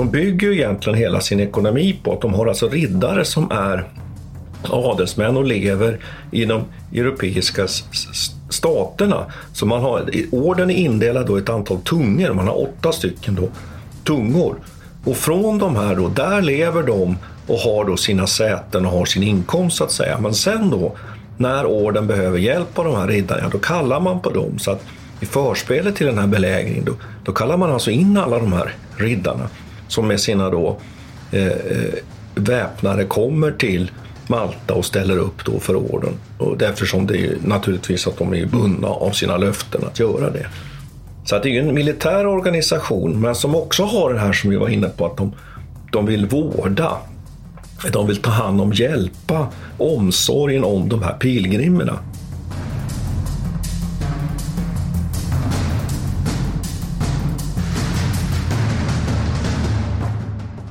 De bygger ju egentligen hela sin ekonomi på att de har alltså riddare som är adelsmän och lever i de europeiska staterna. Så man har, orden är indelad då i ett antal tungor, man har åtta stycken då, tungor. Och från de här då, där lever de och har då sina säten och har sin inkomst så att säga. Men sen då, när orden behöver hjälp av de här riddarna, då kallar man på dem. Så att i förspelet till den här belägringen, då, då kallar man alltså in alla de här riddarna som med sina då eh, eh väpnare kommer till Malta och ställer upp då för orden. Och eftersom det är naturligtvis att de är bundna av sina löften att göra det. Så att det är en militär organisation, men som också har det här som vi var inne på, att de, de vill vårda. De vill ta hand om, hjälpa, omsorgen om de här pilgrimerna.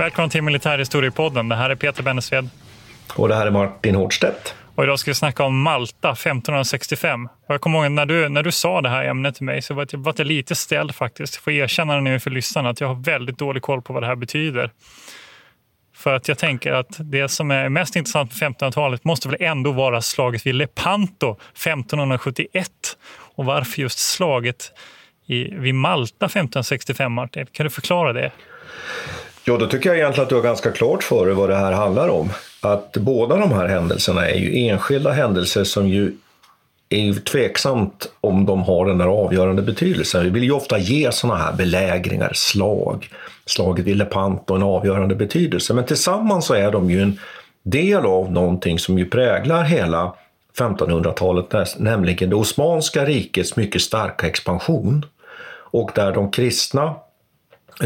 Välkommen till Militärhistoriepodden. Det här är Peter Bennesved. Och det här är Martin Hårdstedt. Och idag ska vi snacka om Malta 1565. Jag kommer ihåg när du, när du sa det här ämnet till mig så var jag, var jag lite ställd faktiskt. Jag får erkänna nu för lyssnarna att jag har väldigt dålig koll på vad det här betyder. För att jag tänker att det som är mest intressant på 1500-talet måste väl ändå vara slaget vid Lepanto 1571. Och varför just slaget i, vid Malta 1565, Martin? Kan du förklara det? Ja, då tycker jag egentligen att du har ganska klart för dig vad det här handlar om. Att båda de här händelserna är ju enskilda händelser som ju är ju tveksamt om de har den där avgörande betydelsen. Vi vill ju ofta ge sådana här belägringar, slag, slaget vid Lepanto en avgörande betydelse. Men tillsammans så är de ju en del av någonting som ju präglar hela 1500-talet, nämligen det Osmanska rikets mycket starka expansion. Och där de kristna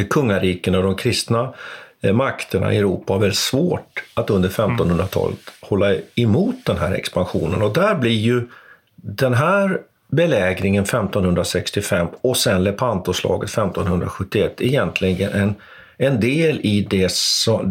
kungariken och de kristna eh, makterna i Europa har väldigt svårt att under 1500-talet hålla emot den här expansionen. Och där blir ju den här belägringen 1565 och sen Lepantoslaget 1571 egentligen en, en del i det,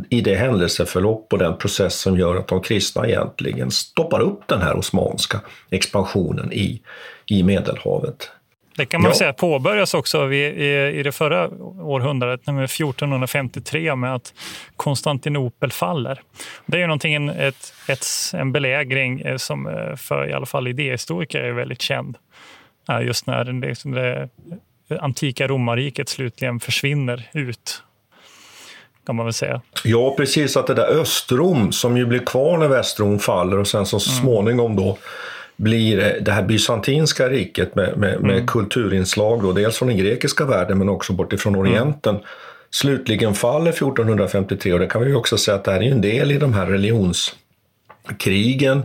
i det händelseförlopp och den process som gör att de kristna egentligen stoppar upp den här osmanska expansionen i, i Medelhavet. Det kan man ja. säga påbörjas också i, i, i det förra århundradet, nämligen 1453 med att Konstantinopel faller. Det är ju någonting, ett, ett, en belägring eh, som eh, för i alla fall idéhistoriker är väldigt känd. Just när det, liksom det antika romarriket slutligen försvinner ut kan man väl säga. Ja, precis. Att det där Östrom som ju blir kvar när Västrom faller och sen så mm. småningom då blir det här bysantinska riket med, med, med mm. kulturinslag, då, dels från den grekiska världen men också bortifrån mm. Orienten, mm. slutligen faller 1453. Och det kan vi också säga att det här är en del i de här religionskrigen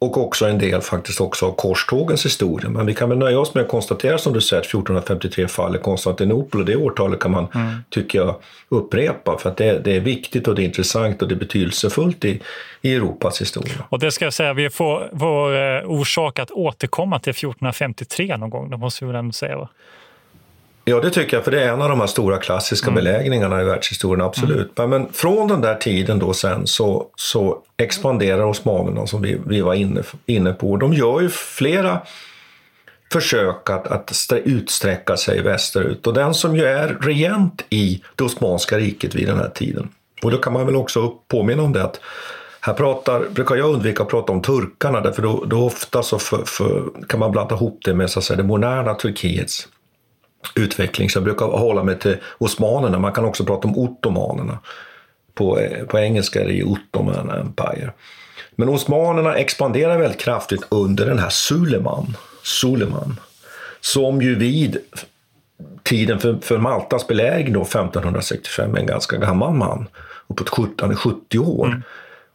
och också en del faktiskt också av korstågens historia. Men vi kan väl nöja oss med att konstatera som du säger att 1453 faller Konstantinopel och det årtalet kan man, mm. tycker jag, upprepa för att det, det, är viktigt och det är intressant och det är betydelsefullt i, i Europas historia. Och det ska jag säga, vi får, får eh, orsak att återkomma till 1453 någon gång, det måste vi väl ändå säga? Va? Ja, det tycker jag, för det är en av de här stora klassiska mm. belägringarna i världshistorien, absolut. Mm. Men, från den där tiden då sen så, så expanderar osmanerna som vi, vi var inne, inne på. De gör ju flera försök att, att utsträcka sig västerut. Och den som ju är regent i det Osmanska riket vid den här tiden. Och då kan man väl också påminna om det att Här pratar, brukar jag undvika att prata om turkarna, därför då, då ofta så för, för, kan man blanda ihop det med så att säga, det moderna Turkiets utveckling. Så jag brukar hålla mig till osmanerna. Man kan också prata om ottomanerna. På, eh, på engelska är det ju Ottoman Empire. Men osmanerna expanderar väldigt kraftigt under den här Suleman, Suleman som ju vid tiden för, för Maltas belägring då, 1565 är en ganska gammal man, uppåt 70, 70 år. Mm.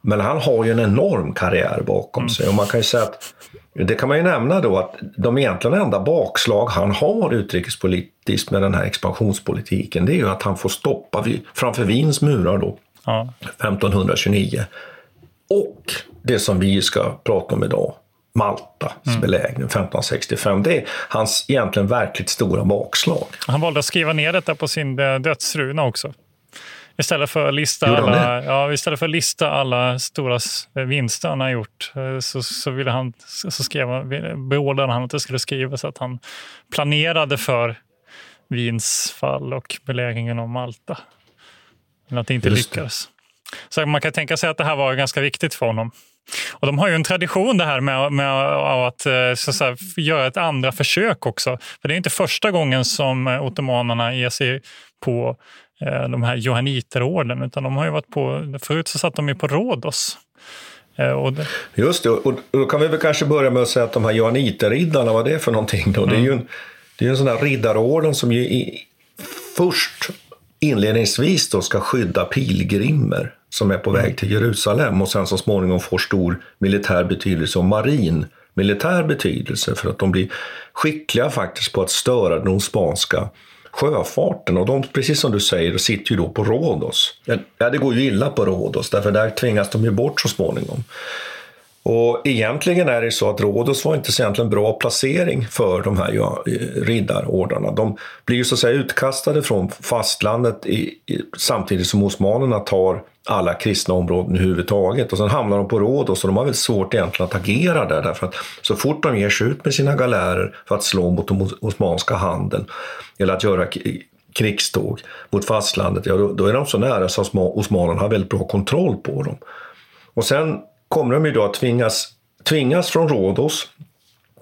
Men han har ju en enorm karriär bakom mm. sig och man kan ju säga att det kan man ju nämna då att de egentligen enda bakslag han har utrikespolitiskt med den här expansionspolitiken det är ju att han får stoppa framför Wiens murar då, ja. 1529. Och det som vi ska prata om idag, Maltas mm. belägring 1565. Det är hans egentligen verkligt stora bakslag. Han valde att skriva ner detta på sin eh, dödsruna också. Istället för att lista, alla, ja, istället för lista alla stora vinster han har gjort eh, så, så, ville han, så skrev, beordrade han att det skulle skrivas att han planerade för Wiens fall och belägringen av Malta. Men att det inte Just lyckades. Det. Så man kan tänka sig att det här var ganska viktigt för honom. Och De har ju en tradition det här med, med att, eh, att säga, göra ett andra försök också. För Det är inte första gången som ottomanerna ger sig på Eh, de här johanniterorden, utan de har ju varit på, förut så satt de ju på Rhodos. Eh, det... Just det, och då kan vi väl kanske börja med att säga att de här johanniterriddarna, vad det är för någonting då? Mm. Det är ju en, det är en sån här riddarorden som ju i, först inledningsvis då ska skydda pilgrimer som är på väg mm. till Jerusalem och sen så småningom får stor militär betydelse och marin militär betydelse för att de blir skickliga faktiskt på att störa den osmanska sjöfarten. Och de, precis som du säger, sitter ju då på Rhodos. Ja, det går ju illa på Rhodos, därför där tvingas de ju bort så småningom. Och egentligen är det så att Rhodos var inte så egentligen bra placering för de här ja, eh, riddarordarna. De blir ju så att säga utkastade från fastlandet i, i, samtidigt som osmanerna tar alla kristna områden överhuvudtaget. Och sen hamnar de på Rhodos och de har väldigt svårt egentligen att agera där därför att så fort de ger sig ut med sina galärer för att slå mot den osmanska handeln eller att göra krigståg mot fastlandet, ja, då, då är de så nära så att osmanerna har väldigt bra kontroll på dem. Och sen kommer de ju då att tvingas, tvingas från Rhodos.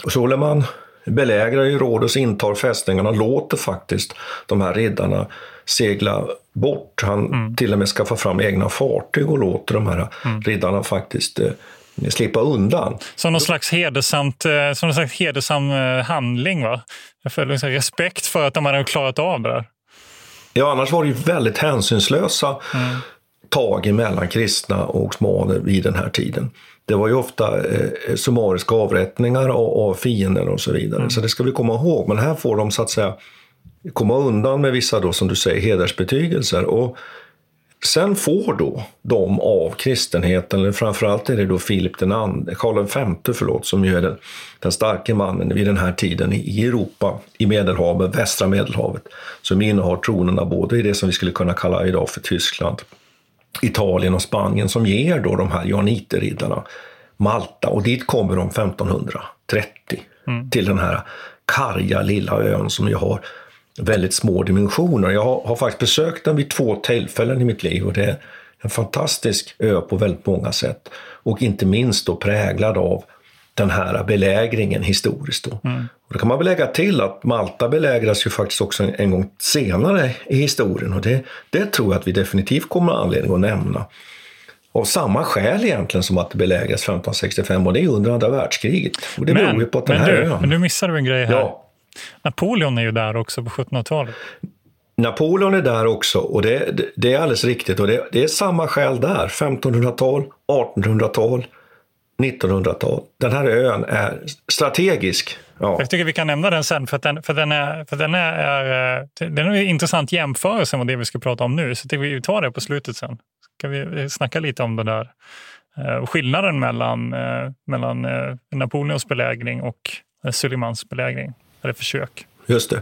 Suleman belägrar ju Rhodos, intar fästningarna, låter faktiskt de här riddarna segla bort. Han mm. till och med skaffar fram egna fartyg och låter de här mm. riddarna faktiskt eh, slippa undan. Som någon slags, hedersamt, eh, som någon slags hedersam eh, handling, va? För liksom respekt för att de hade klarat av det där. Ja, annars var det ju väldigt hänsynslösa mm. tag mellan kristna och osmaner vid den här tiden. Det var ju ofta eh, summariska avrättningar av, av fienden och så vidare. Mm. Så det ska vi komma ihåg. Men här får de så att säga komma undan med vissa då, som du säger, hedersbetygelser. Och sen får då de av kristenheten, eller framförallt är det då Filip den andre, Karl V förlåt, som ju är den, den starke mannen vid den här tiden i Europa, i Medelhavet, västra Medelhavet, som innehar tronerna både i det som vi skulle kunna kalla idag för Tyskland, Italien och Spanien, som ger då de här janiterriddarna Malta och dit kommer de 1530 mm. till den här karga lilla ön som ju har väldigt små dimensioner. Jag har, har, faktiskt besökt den vid två tillfällen i mitt liv och det är en fantastisk ö på väldigt många sätt. Och inte minst då präglad av den här belägringen historiskt. Då. Mm. Och då kan man väl lägga till att Malta belägras ju faktiskt också en, en gång senare i historien och det, det tror jag att vi definitivt kommer att ha anledning att nämna. Av samma skäl egentligen som att det belägras 1565 och det är under andra världskriget. Och det men, beror ju på att den här du, ön... Men nu missar du en grej här. Ja. Napoleon är ju där också på 1700-talet. Napoleon är där också och det, det, det är alldeles riktigt. och det, det är samma skäl där. 1500-tal, 1800-tal, 1900-tal. Den här ön är strategisk. Ja. Jag tycker vi kan nämna den sen, för, den, för den, är, för den, är, är, den är en intressant jämförelse med det vi ska prata om nu. Så vi tar det på slutet sen. Ska vi snacka lite om det där. Eh, skillnaden mellan, eh, mellan eh, Napoleons belägring och Suleimans belägring eller försök. Just det.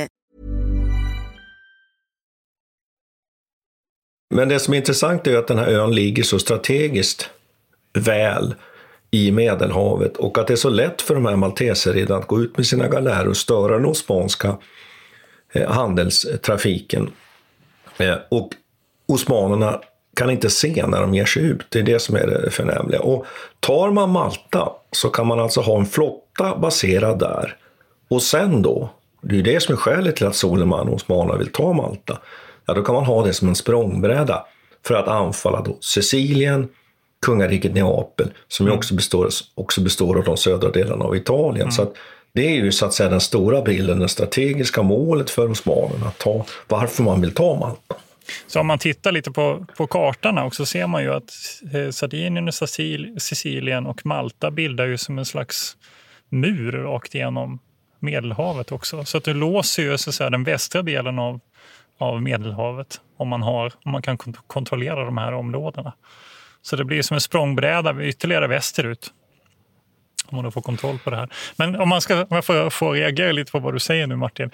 Men det som är intressant är att den här ön ligger så strategiskt väl i Medelhavet och att det är så lätt för de här malteserriddarna att gå ut med sina galärer och störa den osmanska eh, handelstrafiken. Eh, och osmanerna kan inte se när de ger sig ut. Det är det som är det förnämliga. Och tar man Malta så kan man alltså ha en flotta baserad där. Och sen då, det är det som är skälet till att Soleman och osmanerna vill ta Malta. Ja, då kan man ha det som en språngbräda för att anfalla då Sicilien, kungariket Neapel, som ju också består, också består av de södra delarna av Italien. Så att det är ju så att säga den stora bilden, det strategiska målet för osmanerna, att ta, varför man vill ta Malta. Så om man tittar lite på, på kartan också ser man ju att eh, Sardinien, och Sicil- Sicilien och Malta bildar ju som en slags mur rakt igenom Medelhavet också. Så att det låser ju så att säga, den västra delen av, av Medelhavet om man, har, om man kan kontrollera de här områdena. Så det blir som en språngbräda ytterligare västerut. Om man då får kontroll på det här. Men om man ska om jag får, får reagera lite på vad du säger nu Martin.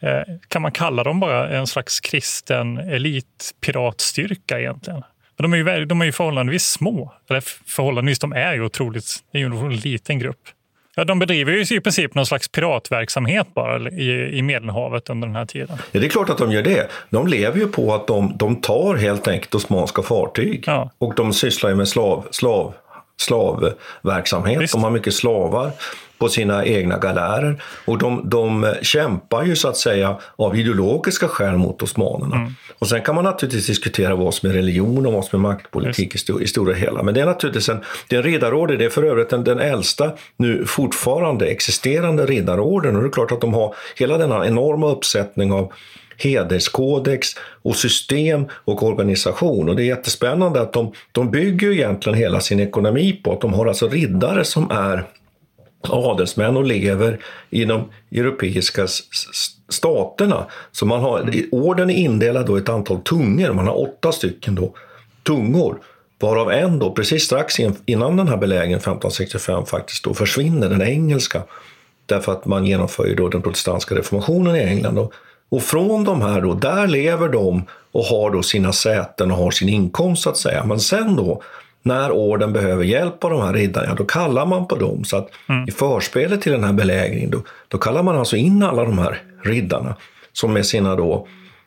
Eh, kan man kalla dem bara en slags kristen elitpiratstyrka egentligen? Men de är ju, de är ju förhållandevis små. Eller förhållandevis, de är ju otroligt, det är ju en liten grupp. Ja, de bedriver ju i princip någon slags piratverksamhet bara i, i Medelhavet under den här tiden. Ja, det är klart att de gör det. De lever ju på att de, de tar helt enkelt osmanska fartyg. Ja. Och de sysslar ju med slav, slav, slavverksamhet. Visst. De har mycket slavar på sina egna galärer. Och de, de kämpar ju så att säga av ideologiska skäl mot osmanerna. Mm. Och sen kan man naturligtvis diskutera vad som är religion och vad som är maktpolitik i, sto, i stora hela. Men det är naturligtvis en, det är en riddarorden, det är för övrigt den, den äldsta nu fortfarande existerande riddarorden. Och det är klart att de har hela denna enorma uppsättning av hederskodex och system och organisation. Och det är jättespännande att de, de bygger egentligen hela sin ekonomi på att de har alltså riddare som är adelsmän och lever i de europeiska staterna. Så man har, orden är indelad då i ett antal tungor, man har åtta stycken då, tungor. Varav en då, precis strax in- innan den här belägringen 1565 faktiskt då försvinner, den engelska. Därför att man genomför ju då den protestantiska reformationen i England. Och, och från de här då, där lever de och har då sina säten och har sin inkomst så att säga. Men sen då, när orden behöver hjälp av de här riddarna, då kallar man på dem. Så att i förspelet till den här belägringen, då, då kallar man alltså in alla de här riddarna som med sina då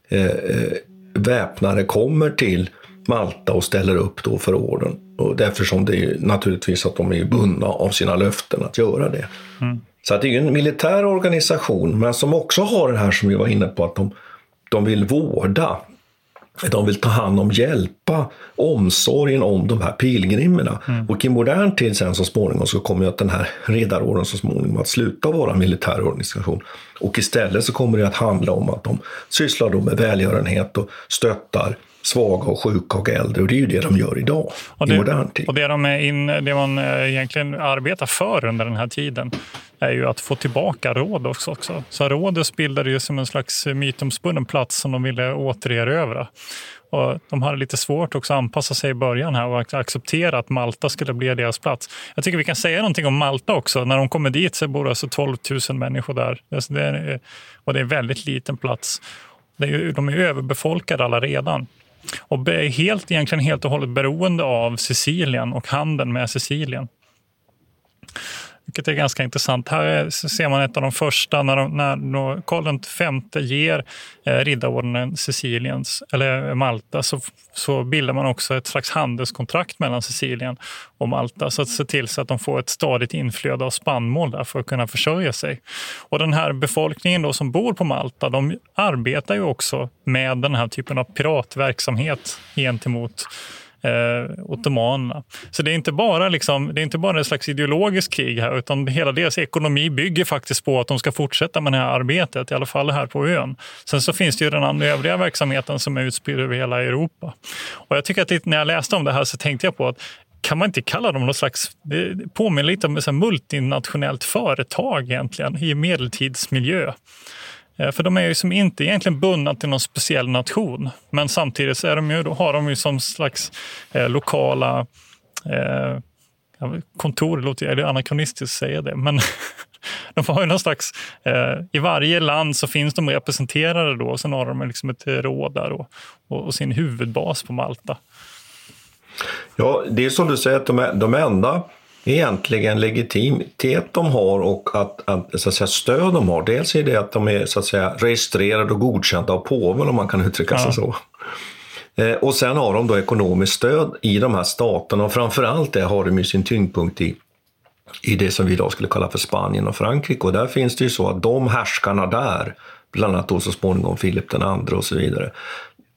eh, eh, väpnare kommer till Malta och ställer upp då för orden. Och därför som det är naturligtvis att de är bundna av sina löften att göra det. Så att det är en militär organisation, men som också har det här som vi var inne på, att de, de vill vårda. De vill ta hand om, hjälpa, omsorgen om de här pilgrimerna. Och i modern tid sen så småningom så kommer ju att den här riddarorden så småningom att sluta vara en militär organisation. Och istället så kommer det att handla om att de sysslar då med välgörenhet och stöttar svaga och sjuka och äldre. Och det är ju det de gör idag, och det, i modern tid. Och det, de är in, det man eh, egentligen arbetar för under den här tiden är ju att få tillbaka Rhodos också. Så Rhodos bildade ju som en slags mytomspunnen plats som de ville återerövra. Och de hade lite svårt också att anpassa sig i början här och acceptera att Malta skulle bli deras plats. Jag tycker vi kan säga någonting om Malta också. När de kommer dit så bor det alltså 12 000 människor där. Det är, och det är en väldigt liten plats. De är överbefolkade alla redan. Och är helt, egentligen helt och hållet beroende av Sicilien och handeln med Sicilien. Vilket är ganska intressant. Här ser man ett av de första när, de, när Karl V ger eh, riddarordenen Siciliens, eller eh, Malta så, så bildar man också ett slags handelskontrakt mellan Sicilien och Malta så att se till så att de får ett stadigt inflöde av spannmål där för att kunna försörja sig. Och den här befolkningen då som bor på Malta de arbetar ju också med den här typen av piratverksamhet gentemot eh, ottomanerna. Så det är inte bara liksom, det är inte bara ett slags ideologiskt krig här utan hela deras ekonomi bygger faktiskt på att de ska fortsätta med det här arbetet, i alla fall här på ön. Sen så finns det ju den andra övriga verksamheten som är utspridd över hela Europa. Och jag tycker att när jag läste om det här så tänkte jag på att kan man inte kalla dem något slags, det påminner lite om ett multinationellt företag egentligen i medeltidsmiljö. Eh, för de är ju som inte egentligen bundna till någon speciell nation. Men samtidigt så är de ju, har de ju som slags eh, lokala eh, kontor, det anakronistiskt att säga det, men de har ju någon slags, eh, i varje land så finns de representerade då och sen har de liksom ett råd där och, och, och sin huvudbas på Malta. Ja, det är som du säger att de, de enda egentligen legitimitet de har och att, att, så att säga, stöd de har. Dels är det att de är så att säga, registrerade och godkända av påven om man kan uttrycka ja. sig så. Eh, och sen har de då ekonomiskt stöd i de här staterna och framförallt det har de ju sin tyngdpunkt i i det som vi idag skulle kalla för Spanien och Frankrike. Och där finns det ju så att de härskarna där, bland annat då så småningom Filip den andre och så vidare,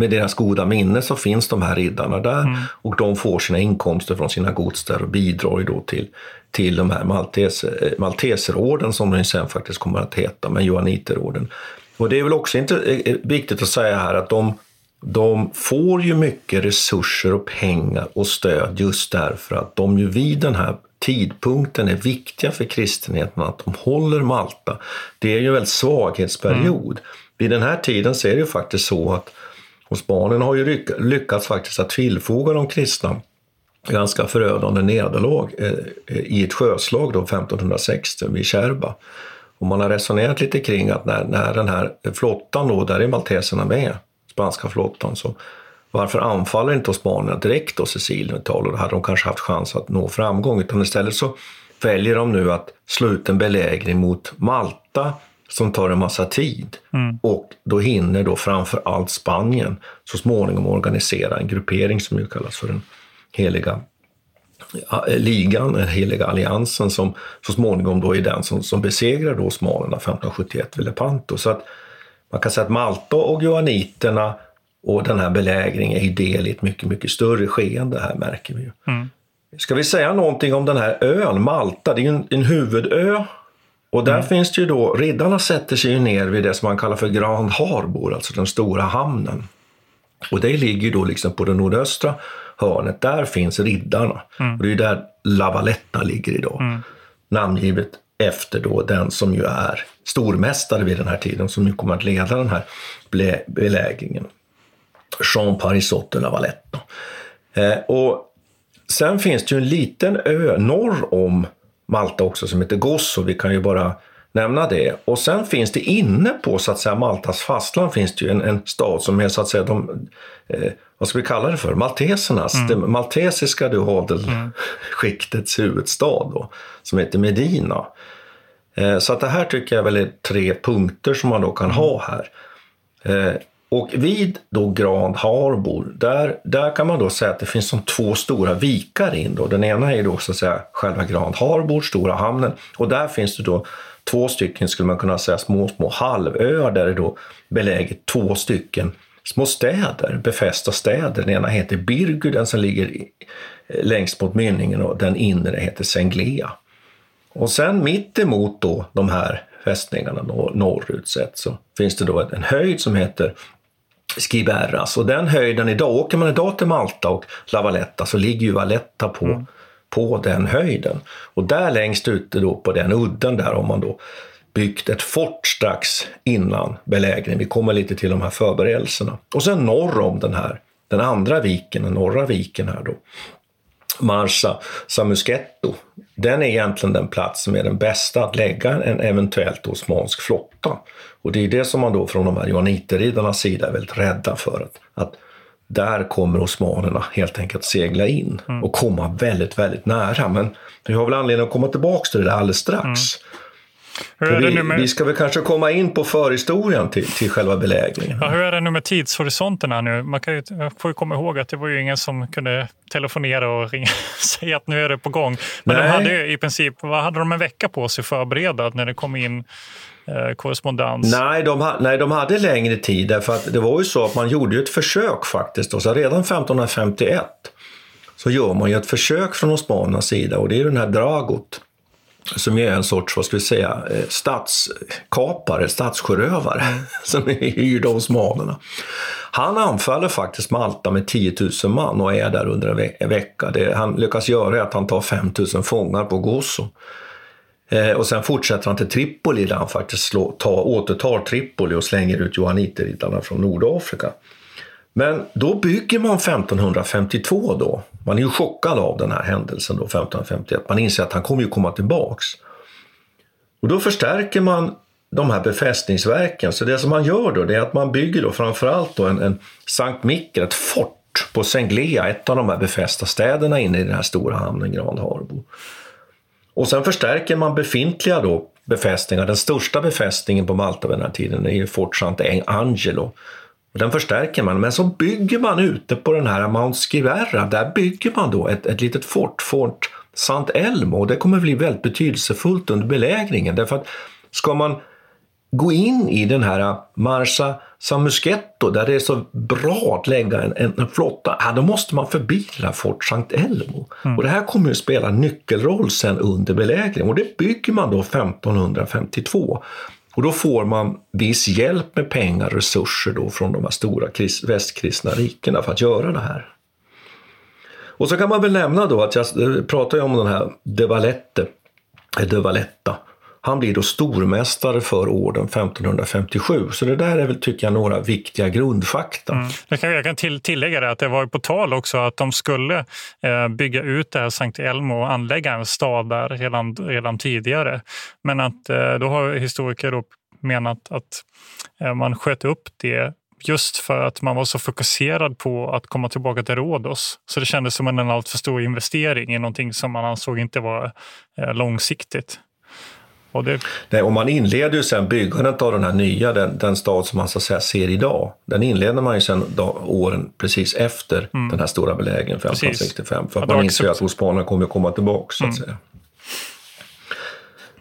med deras goda minne så finns de här riddarna där mm. och de får sina inkomster från sina gods där och bidrar ju då till, till de här Maltes, eh, Malteserorden som den sen faktiskt kommer att heta, men Johanniterorden. Och det är väl också inte, eh, viktigt att säga här att de, de får ju mycket resurser och pengar och stöd just därför att de ju vid den här tidpunkten är viktiga för kristenheten, att de håller Malta. Det är ju en väldigt svaghetsperiod. Mm. Vid den här tiden så är det ju faktiskt så att och Spanien har ju lyckats faktiskt att tillfoga de kristna ganska förödande nederlag eh, eh, i ett sjöslag då 1560 vid Kärba. Och man har resonerat lite kring att när, när den här flottan då, där är malteserna med, spanska flottan, så varför anfaller inte Spanien direkt då Sicilien och Italien? Då hade de kanske haft chans att nå framgång. Utan istället så väljer de nu att slå ut en belägring mot Malta som tar en massa tid. Mm. Och då hinner då framför allt Spanien så småningom organisera en gruppering som ju kallas för den heliga ligan, den heliga alliansen som så småningom då är den som, som besegrar då osmanerna 1571 vid Lepanto. Så att man kan säga att Malta och johanniterna och den här belägringen är del i ett mycket, mycket större skeende här märker vi ju. Mm. Ska vi säga någonting om den här ön, Malta? Det är ju en, en huvudö och där mm. finns det ju då, riddarna sätter sig ju ner vid det som man kallar för Grand Harbor, alltså den stora hamnen. Och det ligger ju då liksom på det nordöstra hörnet, där finns riddarna. Mm. Och det är ju där La Valletta ligger idag. Mm. Namngivet efter då den som ju är stormästare vid den här tiden, som nu kommer att leda den här belägringen. Jean Parisot de La Valletta. Eh, och sen finns det ju en liten ö norr om Malta också som heter Gozo. Vi kan ju bara nämna det. Och sen finns det inne på så att säga Maltas fastland finns det ju en, en stad som är så att säga de, eh, vad ska vi kalla det för, maltesernas, mm. det maltesiska adelskiktets mm. huvudstad då, som heter Medina. Eh, så att det här tycker jag väl är tre punkter som man då kan mm. ha här. Eh, och vid då Grand Harbor, där, där kan man då säga att det finns som två stora vikar in. Då. Den ena är då så att säga själva Grand Harbor, stora hamnen, och där finns det då två stycken, skulle man kunna säga, små, små halvöar där det då beläget två stycken små städer, befästa städer. Den ena heter Birgu, den som ligger eh, längst mot mynningen och den inre heter Senglea. Och sen mitt emot då de här fästningarna norrut sett så finns det då en höjd som heter Skiberras. Och den höjden, idag åker man idag till Malta och La Valletta så ligger ju Valletta på, mm. på den höjden. Och där längst ute då på den udden där har man då byggt ett fort strax innan belägringen. Vi kommer lite till de här förberedelserna. Och sen norr om den här, den andra viken, den norra viken här då, Marsa Samusketto, den är egentligen den plats som är den bästa att lägga en eventuellt osmansk flotta. Och det är det som man då från de här johanniterriddarnas sida är väldigt rädda för. Att, att där kommer osmanerna helt enkelt segla in mm. och komma väldigt, väldigt nära. Men vi har väl anledning att komma tillbaka till det där alldeles strax. Mm. Vi, vi, ska väl kanske komma in på förhistorien till, till själva belägringen. Ja, hur är det nu med tidshorisonterna nu? Man kan ju, får ju komma ihåg att det var ju ingen som kunde telefonera och ringa och säga att nu är det på gång. Men Nej. de hade ju i princip, vad hade de en vecka på sig förbereda när det kom in eh, korrespondens? Nej de, nej, de hade längre tid därför att det var ju så att man gjorde ett försök faktiskt. Och så redan 1551 så gör man ju ett försök från osmanernas sida och det är den här Dragut som är en sorts, vad ska vi säga, eh, statskapare, statssjörövare mm. som är hyrd av osmanerna. Han anfaller faktiskt Malta med 10 000 man och är där under en, ve en vecka. Det han lyckas göra är att han tar 5 000 fångar på Gozo. Eh, och sen fortsätter han till Tripoli där han faktiskt slå, ta, återtar Tripoli och slänger ut johanniterriddarna från Nordafrika. Men då bygger man 1552 då. Man är ju chockad av den här händelsen då 1551. Man inser att han kommer ju komma tillbaks. Och då förstärker man de här befästningsverken. Så det som man gör då det är att man bygger då framförallt då en, en Sankt Mikkel, ett fort på Senglea, ett av de här befästa städerna inne i den här stora hamnen Grand Harbo. Och sen förstärker man befintliga då befästningar. Den största befästningen på Malta vid den här tiden är Fort Sant Angelo den förstärker man, men så bygger man ute på den här Mount Skiverra, där bygger man då ett, ett litet fort, Fort Sant Elmo, och det kommer bli väldigt betydelsefullt under belägringen. Därför att ska man gå in i den här Marsa Samusketto, där det är så bra att lägga en, en, en flotta, ja, då måste man förbi det här Fort Sant Elmo. Mm. Och det här kommer att spela nyckelroll sen under belägringen och det bygger man då 1552. Och då får man viss hjälp med pengar och resurser då från de här stora västkristna rikena för att göra det här. Och så kan man väl nämna då att jag eh, pratar om den här De Valette, eh, De Valletta. Han blir då stormästare för orden 1557. Så det där är väl, tycker jag, några viktiga grundfakta. Mm. Jag kan, jag kan till, tillägga det att det var på tal också att de skulle eh, bygga ut det här Sankt Elmo och anlägga en stad där redan, redan tidigare. Men att eh, då har historiker då menat att eh, man sköt upp det just för att man var så fokuserad på att komma tillbaka till Rhodos. Så det kändes som en alltför stor investering i någonting som man ansåg inte var eh, långsiktigt. Och, det... Nej, och man inleder ju sen byggandet av den här nya, den, den stad som man så att säga ser idag. Den inleder man ju sen då, åren precis efter mm. den här stora belägringen 1565. För att ja, man inser att osmanerna kommer att komma tillbaka så att mm. säga.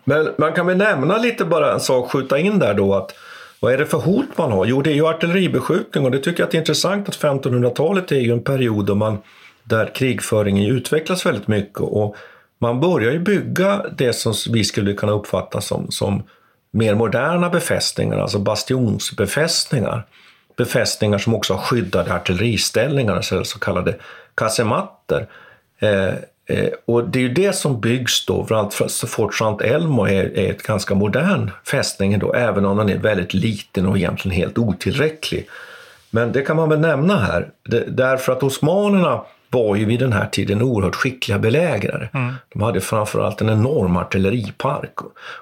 Men man kan väl nämna lite bara en sak, skjuta in där då att vad är det för hot man har? Jo, det är ju artilleribeskjutning och det tycker jag är intressant att 1500-talet är ju en period då man, där krigföringen utvecklas väldigt mycket och man börjar ju bygga det som vi skulle kunna uppfatta som, som mer moderna befästningar, alltså bastionsbefästningar. Befästningar som också har skyddade artilleriställningar, så kallade kasematter. Eh, eh, och det är ju det som byggs då, Fort Sant Elmo är, är ett ganska modern fästning då, även om den är väldigt liten och egentligen helt otillräcklig. Men det kan man väl nämna här, det, därför att osmanerna var ju vid den här tiden oerhört skickliga belägrare. Mm. De hade framförallt en enorm artilleripark.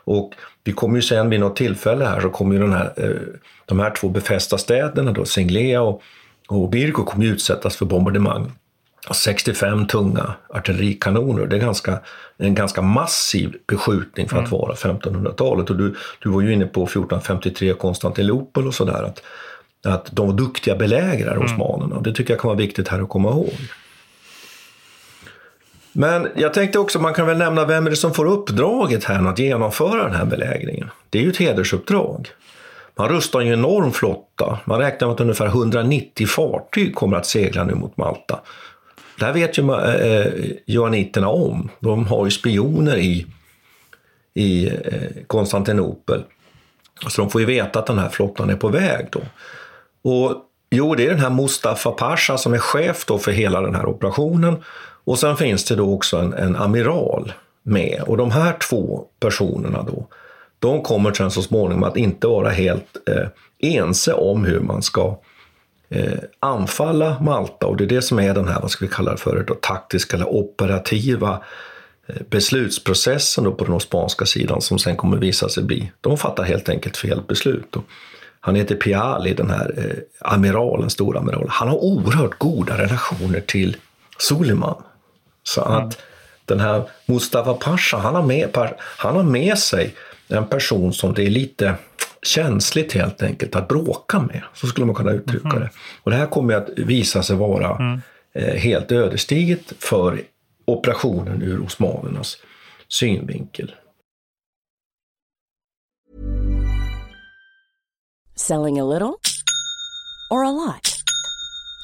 Och vi kommer ju sen vid något tillfälle här så kommer ju den här, eh, de här två befästa städerna, då, Singlea och, och Birko, kommer ju utsättas för bombardemang. 65 tunga artillerikanoner. Det är ganska, en ganska massiv beskjutning för att mm. vara 1500-talet. Och du, du var ju inne på 1453 Konstantinopel och sådär. Att, att de var duktiga belägrare, mm. osmanerna. Det tycker jag kan vara viktigt här att komma ihåg. Men jag tänkte också, man kan väl nämna vem är det som får uppdraget här att genomföra den här belägringen? Det är ju ett hedersuppdrag. Man rustar ju en enorm flotta. Man räknar med att ungefär 190 fartyg kommer att segla nu mot Malta. Det här vet ju eh, eh, joaniterna om. De har ju spioner i, i eh, Konstantinopel. Så de får ju veta att den här flottan är på väg då. Och Jo, det är den här Mustafa Pasha som är chef då för hela den här operationen. Och sen finns det då också en, en amiral med. Och de här två personerna då, de kommer sen så småningom att inte vara helt eh, ense om hur man ska eh, anfalla Malta. Och det är det som är den här, vad ska vi kalla det för, då, taktiska eller operativa eh, beslutsprocessen då på den osmanska sidan som sen kommer visa sig bli, de fattar helt enkelt fel beslut. Och han heter Piali, den här eh, amiralen, storamiralen. Han har oerhört goda relationer till Suleiman. Så mm. att den här Mustafa Pasha, han har, med, han har med sig en person som det är lite känsligt helt enkelt att bråka med. Så skulle man kunna uttrycka mm. det. Och det här kommer att visa sig vara mm. eh, helt ödesdigert för operationen ur osmanernas synvinkel. Selling a little or a lot?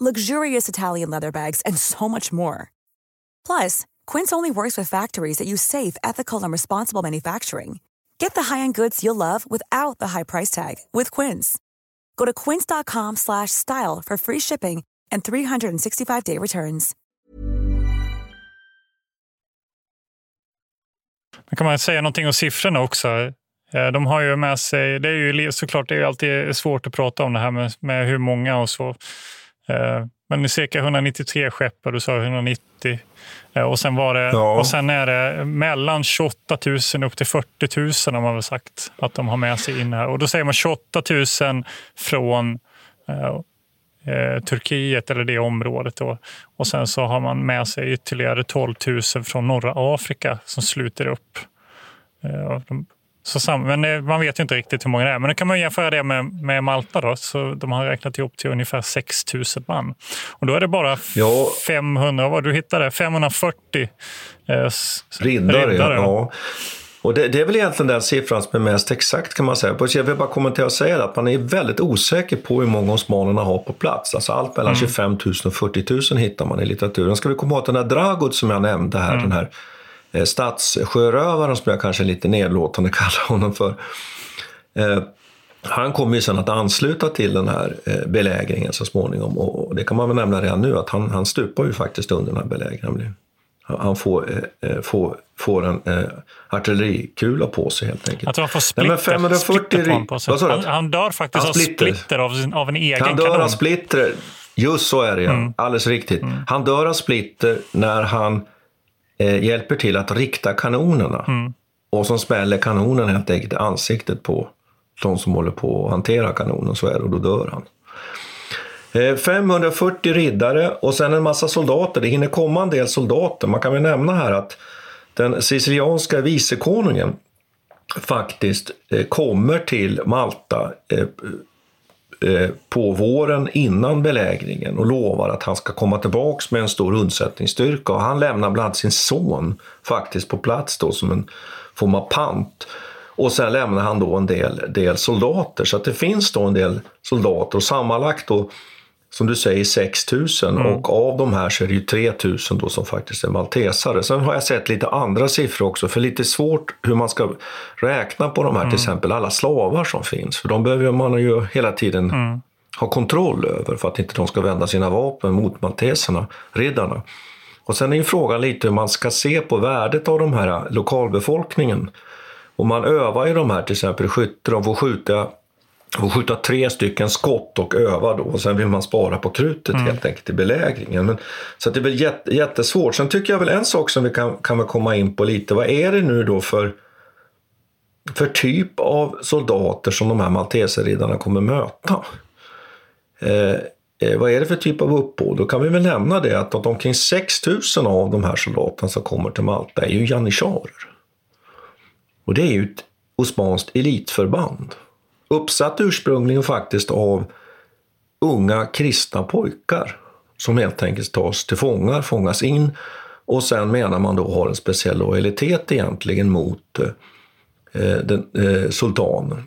luxurious Italian leather bags, and so much more. Plus, Quince only works with factories that use safe, ethical, and responsible manufacturing. Get the high-end goods you'll love without the high price tag with Quince. Go to quince.com/style for free shipping and 365-day returns. Men kan man säga någonting om siffrorna också? Eh, de har ju med sig, det är ju såklart det är alltid svårt att prata om det här med, med hur många och så. Eh, men cirka 193 skepp och du sa 190. Eh, och sen, var det, ja. och sen är det mellan 28 000 upp till 40 000 har man väl sagt att de har med sig in här. Och då säger man 28 000 från eh, eh, Turkiet eller det området. Då. Och sen så har man med sig ytterligare 12 000 från norra Afrika som sluter upp. Eh, de, så sam, men man vet ju inte riktigt hur många det är. Men då kan man jämföra det med, med Malta. Då, så de har räknat ihop till ungefär 6 000 man. Och då är det bara ja. 500, vad du hittade, 540 eh, riddare. riddare. Ja. Och det, det, är väl egentligen den siffran som är mest exakt kan man säga. Jag vill bara kommentera och säga att man är väldigt osäker på hur många osmanerna har på plats. Alltså allt mellan mm. 25 000 och 40 000 hittar man i litteraturen. Ska vi komma åt den här Dragut som jag nämnde här, mm. den här eh, statssjörövaren som jag kanske lite nedlåtande kallar honom för. Eh, han kommer ju sen att ansluta till den här eh, belägringen så småningom och det kan man väl nämna redan nu att han, han stupar ju faktiskt under den här belägringen. Han får, eh, får, får en eh, artillerikula på sig helt enkelt. Jag tror han får splitter, Nej, 540 på sig. Han, han, dör faktiskt av splitter, av, sin, av en egen Han dör av splitter, just så är det. Mm. Alldeles riktigt. Mm. Han dör av splitter när han eh, hjälper till att rikta kanonerna. Mm. Och som smäller kanonen helt enkelt i ansiktet på de som håller på att hantera kanonen. Så är det, och då dör han. 540 eh, riddare och sen en massa soldater. Det hinner komma en del soldater. Man kan väl nämna här att den sicilianska vicekonungen faktiskt eh, kommer till Malta eh, Eh, på våren innan belägringen och lovar att han ska komma tillbaks med en stor undsättningsstyrka. Och han lämnar bland annat sin son faktiskt på plats då som en form av pant. Och sen lämnar han då en del, del soldater. Så att det finns då en del soldater och sammanlagt då som du säger 6 000 Mm. och av de här så är det ju 3 000 då som faktiskt är maltesare. Sen har jag sett lite andra siffror också, för lite svårt hur man ska räkna på de här, Mm. till exempel alla slavar som finns. För de behöver man ju hela tiden Mm. ha kontroll över för att inte de ska vända sina vapen mot malteserna, riddarna. Och sen är ju frågan lite hur man ska se på värdet av de här lokalbefolkningen. Och man övar ju de här till exempel skytte, de får skjuta, får skjuta tre stycken skott och öva då och sen vill man spara på krutet helt enkelt i belägringen. Men, så det är väl jätte, jättesvårt. Sen tycker jag väl en sak som vi kan, kan väl komma in på lite, vad är det nu då för för typ av soldater som de här malteserriddarna kommer möta? Eh, eh, vad är det för typ av uppbåd? Då kan vi väl nämna det att, att omkring 6 000 av de här soldaterna som kommer till Malta är ju janissarer. Och det är ju ett osmanskt elitförband. Uppsatt ursprungligen faktiskt av unga kristna pojkar som helt enkelt tas till fångar, fångas in och sen menar man då har en speciell lojalitet egentligen mot eh, den, eh, sultanen,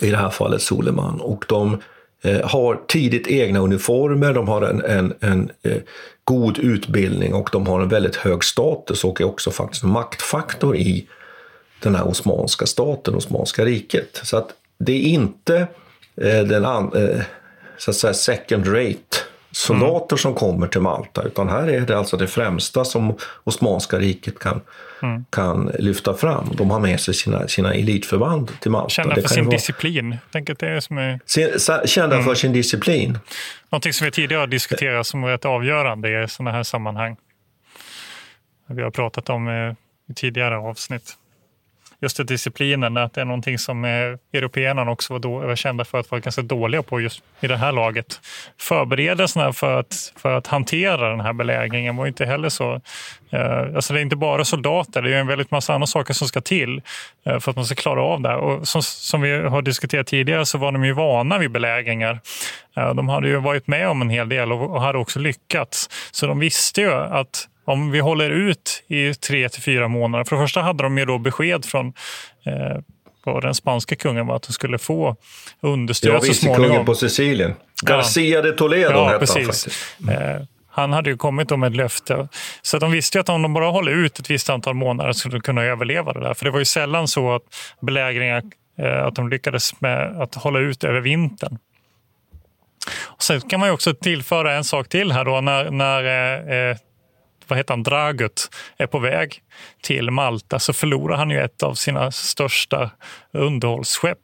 i det här fallet Suleiman. Och de eh, har tidigt egna uniformer, de har en, en, en eh, god utbildning och de har en väldigt hög status och är också faktiskt en maktfaktor i den här osmanska staten, Osmanska riket. Så att det är inte eh, den an, eh, så att säga second rate soldater som kommer till Malta, utan här är det alltså det främsta som Osmanska riket kan, Mm. kan lyfta fram. De har med sig sina, sina elitförband till Malta. Kända Det för sin vara- disciplin. Att det är som är Sin- Kända Mm. för sin disciplin. någonting som vi tidigare har diskuterat som är rätt avgörande i sådana här sammanhang. Vi har pratat om eh, i tidigare avsnitt. Just det, disciplinen, att det är någonting som européerna också var, då, var kända för att vara ganska dåliga på just i det här laget. Förberedelserna för att, för att hantera den här belägringen var inte heller så... Eh, alltså det är inte bara soldater, det är en väldigt massa andra saker som ska till eh, för att man ska klara av det. här. Och som, som vi har diskuterat tidigare så var de ju vana vid belägringar. Eh, de hade ju varit med om en hel del och hade också lyckats. Så de visste ju att om vi håller ut i tre till fyra månader. För det första hade de ju då besked från eh, vad den spanska kungen var att de skulle få understöd Ja, så småningom. kungen på Sicilien. Garcia de Toledo Ja, hette precis. han faktiskt. Eh, han hade ju kommit med ett löfte. Så de visste ju att om de bara håller ut ett visst antal månader skulle de kunna överleva det där. För det var ju sällan så att belägringar, eh, att de lyckades med att hålla ut över vintern. Och sen kan man också tillföra en sak till här då när, när eh, eh, vad heter han, Dragut är på väg till Malta så förlorar han ju ett av sina största underhållsskepp.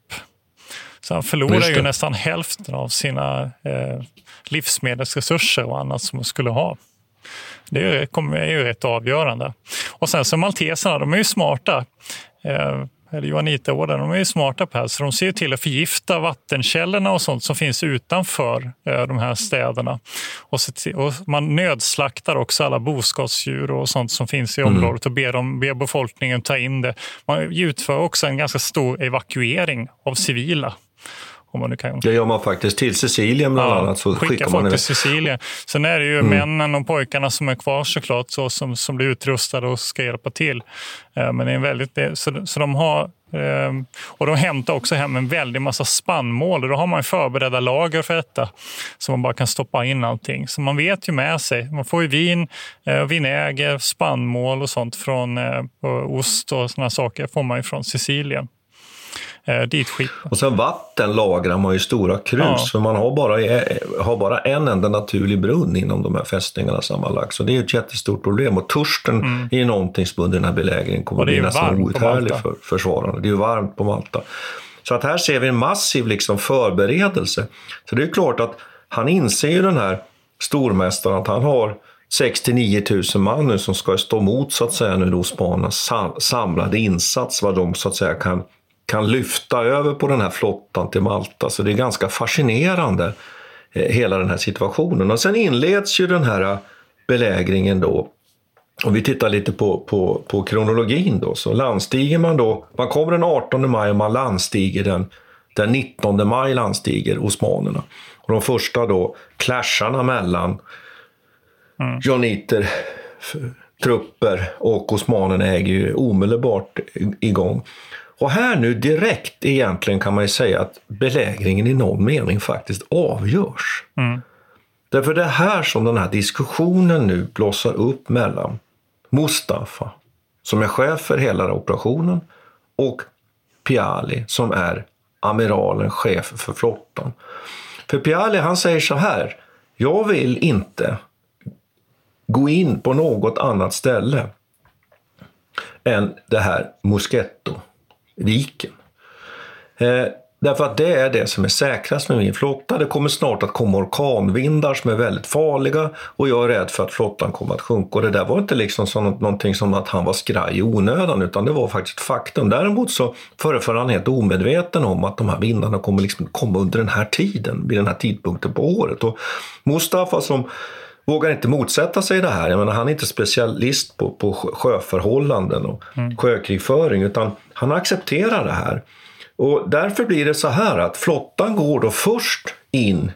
Så han förlorar ju nästan hälften av sina eh, livsmedelsresurser och annat som man skulle ha. Det är ju, kommer- är ju rätt avgörande. Och sen så malteserna, de är ju smarta. Eh, eller Johannitaorden, de är ju smarta på det här, så de ser till att förgifta vattenkällorna och sånt som finns utanför eh, de här städerna. Och, man nödslaktar också alla boskapsdjur och sånt som finns i området och ber, dem, ber befolkningen ta in det. Man utför också en ganska stor evakuering av civila. Om man nu kan Det gör man faktiskt till Sicilien bland annat. Så skicka skickar folk till. Sicilien. Sen är det ju männen och pojkarna som är kvar såklart, så, som, som blir utrustade och ska hjälpa till. Eh, Men det är en väldigt, så, så de har, eh, och de hämtar också hem en väldig massa spannmål. Och då har man förberedda lager för detta, så man bara kan stoppa in allting. Så man vet ju med sig. Man får ju vin, eh, vinäger, spannmål och sånt från och ost och såna saker får man ju från Sicilien. Eh, dit skit. Och sen vatten lagrar man i stora krus, Ja. för man har bara, har bara en enda naturlig brunn inom de här fästningarna sammanlagt. Så det är ett jättestort problem. Och törsten är ju någonting som under den här belägringen kommer Mm. Att är bli nästan outhärdlig för försvararna. Det är ju varmt på Malta. Så att här ser vi en massiv liksom förberedelse. Så det är klart att han inser ju den här stormästaren att han har 69 000 man nu som ska stå emot så att säga nu då sam- samlade insats, vad de så att säga kan, kan lyfta över på den här flottan till Malta. Så det är ganska fascinerande eh, hela den här situationen. Och sen inleds ju den här eh, belägringen då om vi tittar lite på, på, på kronologin då, så landstiger man då, man kommer den 18 maj och man landstiger den, den 19 maj landstiger osmanerna. Och de första då clasharna mellan johniter, f- trupper och osmanerna äger ju omedelbart igång. Och här nu direkt egentligen kan man ju säga att belägringen i någon mening faktiskt avgörs. Därför det är här som den här diskussionen nu blossar upp mellan Mustafa, som är chef för hela operationen, och Piali, som är amiralen, chef för flottan. För Piali han säger så här, jag vill inte gå in på något annat ställe än det här viken. Eh, därför att det är det som är säkrast med min flotta. Det kommer snart att komma orkanvindar som är väldigt farliga och jag är rädd för att flottan kommer att sjunka. Och det där var inte liksom som någonting som att han var skraj i onödan utan det var faktiskt ett faktum. Däremot så föreföll han helt omedveten om att de här vindarna kommer liksom komma under den här tiden, vid den här tidpunkten på året. Och Mustafa som vågar inte motsätta sig det här. Jag menar, han är inte specialist på, på sjöförhållanden och mm. sjökrigföring utan han accepterar det här. Och därför blir det så här att flottan går då först in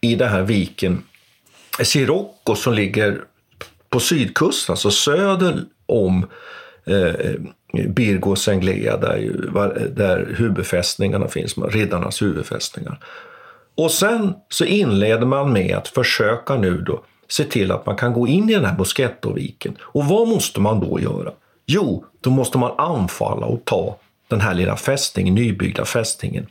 i den här viken Sirocco som ligger på sydkusten, alltså söder om eh, Birgo Senglea där, där huvudfästningarna finns, riddarnas huvudfästningar. Och sen så inleder man med att försöka nu då se till att man kan gå in i den här Boschettoviken. Och vad måste man då göra? Jo, då måste man anfalla och ta den här lilla fästningen, nybyggda fästningen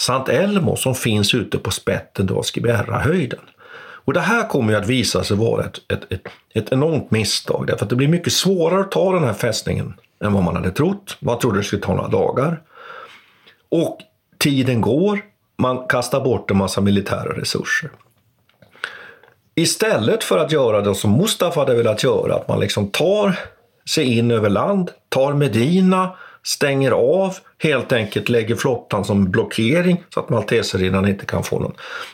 Sant Elmo som finns ute på spetten då Skibberra-höjden. Och det här kommer ju att visa sig vara ett, ett, ett, ett enormt misstag därför att det blir mycket svårare att ta den här fästningen än vad man hade trott. Man trodde det skulle ta några dagar. Och tiden går, man kastar bort en massa militära resurser. Istället för att göra det som Mustafa hade velat göra, att man liksom tar sig in över land, tar Medina, stänger av, helt enkelt lägger flottan som blockering så att malteserriddarna inte kan få någon,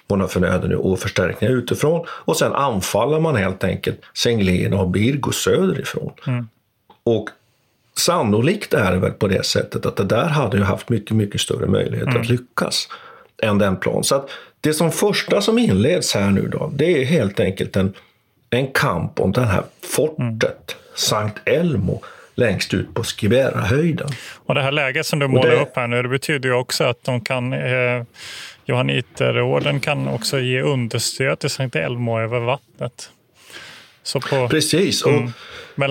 någon förnöden och förstärkningar utifrån. Och sen anfaller man helt enkelt Senglena och Birgo söderifrån. Mm. Och sannolikt är det väl på det sättet att det där hade ju haft mycket, mycket större möjlighet mm. att lyckas än den plan. Så att det som första som inleds här nu då, det är helt enkelt en, en kamp om det här fortet, mm. Sankt Elmo, längst ut på Skibera-höjden. Och det här läget som du målar det... upp här nu, det betyder ju också att de kan eh, Johanniterorden kan också ge understöd till Sankt Elmo över vattnet. På, Precis. Och, mm,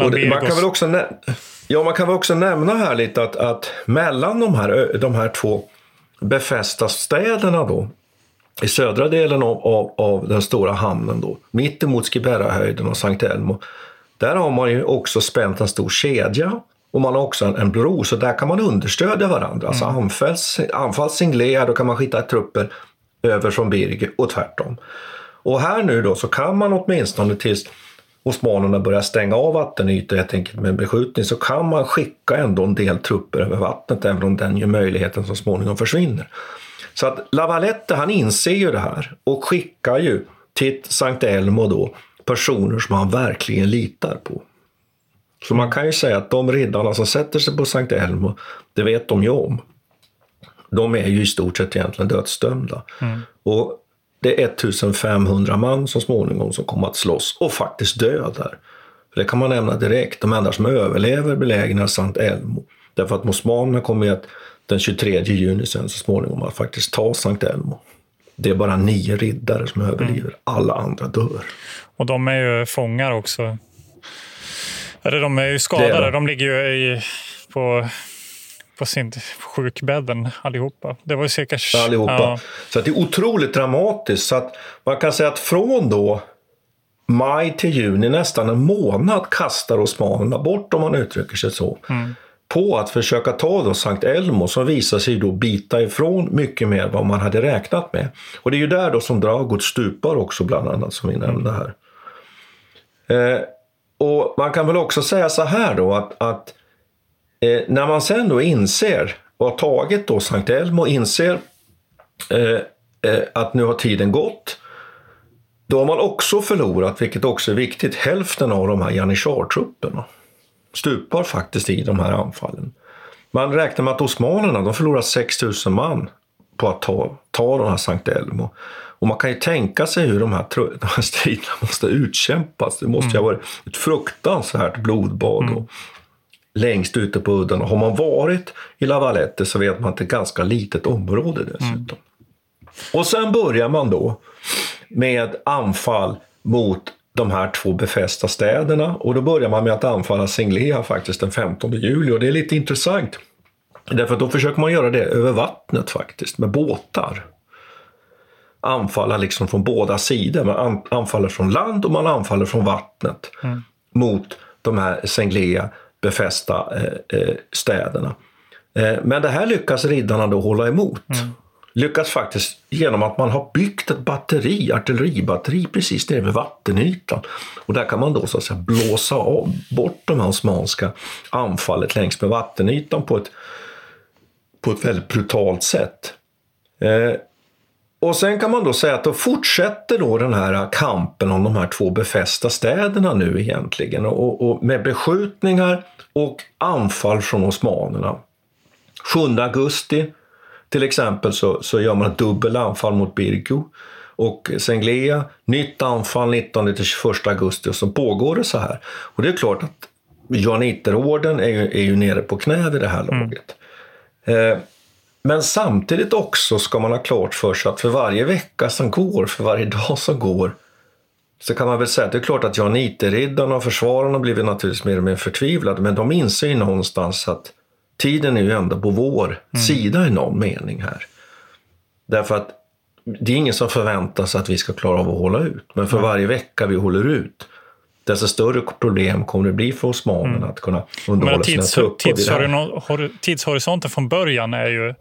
och det, man kan väl också Ja, man kan väl också nämna här lite att, att mellan de här, de här två befästa städerna då, i södra delen av, av, av den stora hamnen då, mittemot Skibberrahöjden och Sankt Elmo, där har man ju också spänt en stor kedja och man har också en, en bro, så där kan man understödja varandra. Alltså mm. Alltså anfalls, anfalls Singlea, då kan man skicka trupper över från Birge och tvärtom. Och här nu då så kan man åtminstone tills osmanerna börjar stänga av vattenytor helt enkelt med beskjutning så kan man skicka ändå en del trupper över vattnet även om den ju möjligheten så småningom försvinner. Så att Lavalette han inser ju det här och skickar ju till Sankt Elmo då personer som han verkligen litar på. Så man kan ju säga att de riddarna som sätter sig på Sankt Elmo, det vet de ju om. De är ju i stort sett egentligen dödsdömda. Mm. Och det är 1500 man så småningom som kommer att slåss och faktiskt dö där. Det kan man nämna direkt. De enda som överlever belägnar Sankt Elmo. Därför att osmanerna kommer att den 23 juni sen så småningom att faktiskt ta Sankt Elmo. Det är bara nio riddare som överlever. Mm. Alla andra dör. Och de är ju fångar också. Eller de är ju skadade. Är de ligger ju i, på, på sin sjukbädden allihopa. Det var ju cirka... Allihopa. Ja. Så det är otroligt dramatiskt. Så att man kan säga att från då maj till juni, nästan en månad, kastar osmanerna bort om man uttrycker sig så. Mm på att försöka ta då Sankt Elmo som visar sig då bita ifrån mycket mer vad man hade räknat med. Och det är ju där då som Dragut stupar också bland annat som vi nämnde här. Eh, och man kan väl också säga så här då att, att eh, när man sen då inser och har tagit då Sankt Elmo inser eh, eh, att nu har tiden gått. Då har man också förlorat, vilket också är viktigt, hälften av de här janitjartrupperna stupar faktiskt i de här anfallen. Man räknar med att osmanerna de förlorar 6 000 man på att ta, ta den här Sankt Elmo. Och man kan ju tänka sig hur de här, de här striderna måste utkämpas. Det måste mm. ju ha varit ett fruktansvärt blodbad. Mm. Och längst ute på udden. Och har man varit i La Valette så vet man att det är ett ganska litet område dessutom. Mm. Och sen börjar man då med anfall mot de här två befästa städerna och då börjar man med att anfalla Singlea faktiskt den 15 juli och det är lite intressant. Därför att då försöker man göra det över vattnet faktiskt, med båtar. Anfalla liksom från båda sidor. Man anfaller från land och man anfaller från vattnet mm. mot de här Singlea befästa eh, eh, städerna. Eh, men det här lyckas riddarna då hålla emot. Mm lyckas faktiskt genom att man har byggt ett batteri, artilleribatteri precis nere vid vattenytan. Och där kan man då så att säga blåsa av, bort de här osmanska anfallet längs med vattenytan på ett, på ett väldigt brutalt sätt. Eh, och sen kan man då säga att då fortsätter då den här kampen om de här två befästa städerna nu egentligen och, och med beskjutningar och anfall från osmanerna. 7 augusti till exempel så, så gör man ett dubbel anfall mot Birgu och Senglea, nytt anfall 19-21 augusti och så pågår det så här. Och det är klart att Johanniterorden är ju, är ju nere på knä vid det här mm. laget. Eh, men samtidigt också ska man ha klart för sig att för varje vecka som går, för varje dag som går, så kan man väl säga att det är klart att Johanniterriddarna och försvararna har blivit naturligtvis mer och mer förtvivlade, men de inser ju någonstans att tiden är ju ändå på vår mm. sida i någon mening här. Därför att det är ingen som förväntar sig att vi ska klara av att hålla ut. Men för mm. varje vecka vi håller ut, desto större problem kommer det bli för osmanerna mm. att kunna underhålla tids, sina trupper. tidshorisonten från början är ju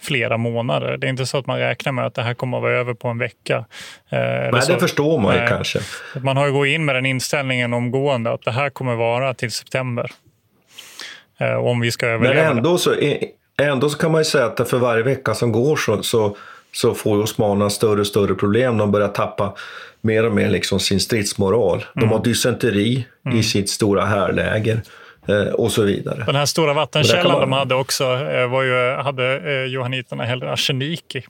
flera månader. Det är inte så att man räknar med att det här kommer att vara över på en vecka. Eh, Nej, så. det förstår man ju kanske. Man har ju gått in med den inställningen omgående att det här kommer vara till september. Eh, om vi ska överleva. Men ändå så, ändå så kan man ju säga att för varje vecka som går så, så, så får osmanerna större och större problem. De börjar tappa mer och mer liksom sin stridsmoral. De mm. har dysenteri mm. i sitt stora härläger eh, och så vidare. Den här stora vattenkällan man... de hade också eh, var ju, hade johanniterna hellre arsenik i.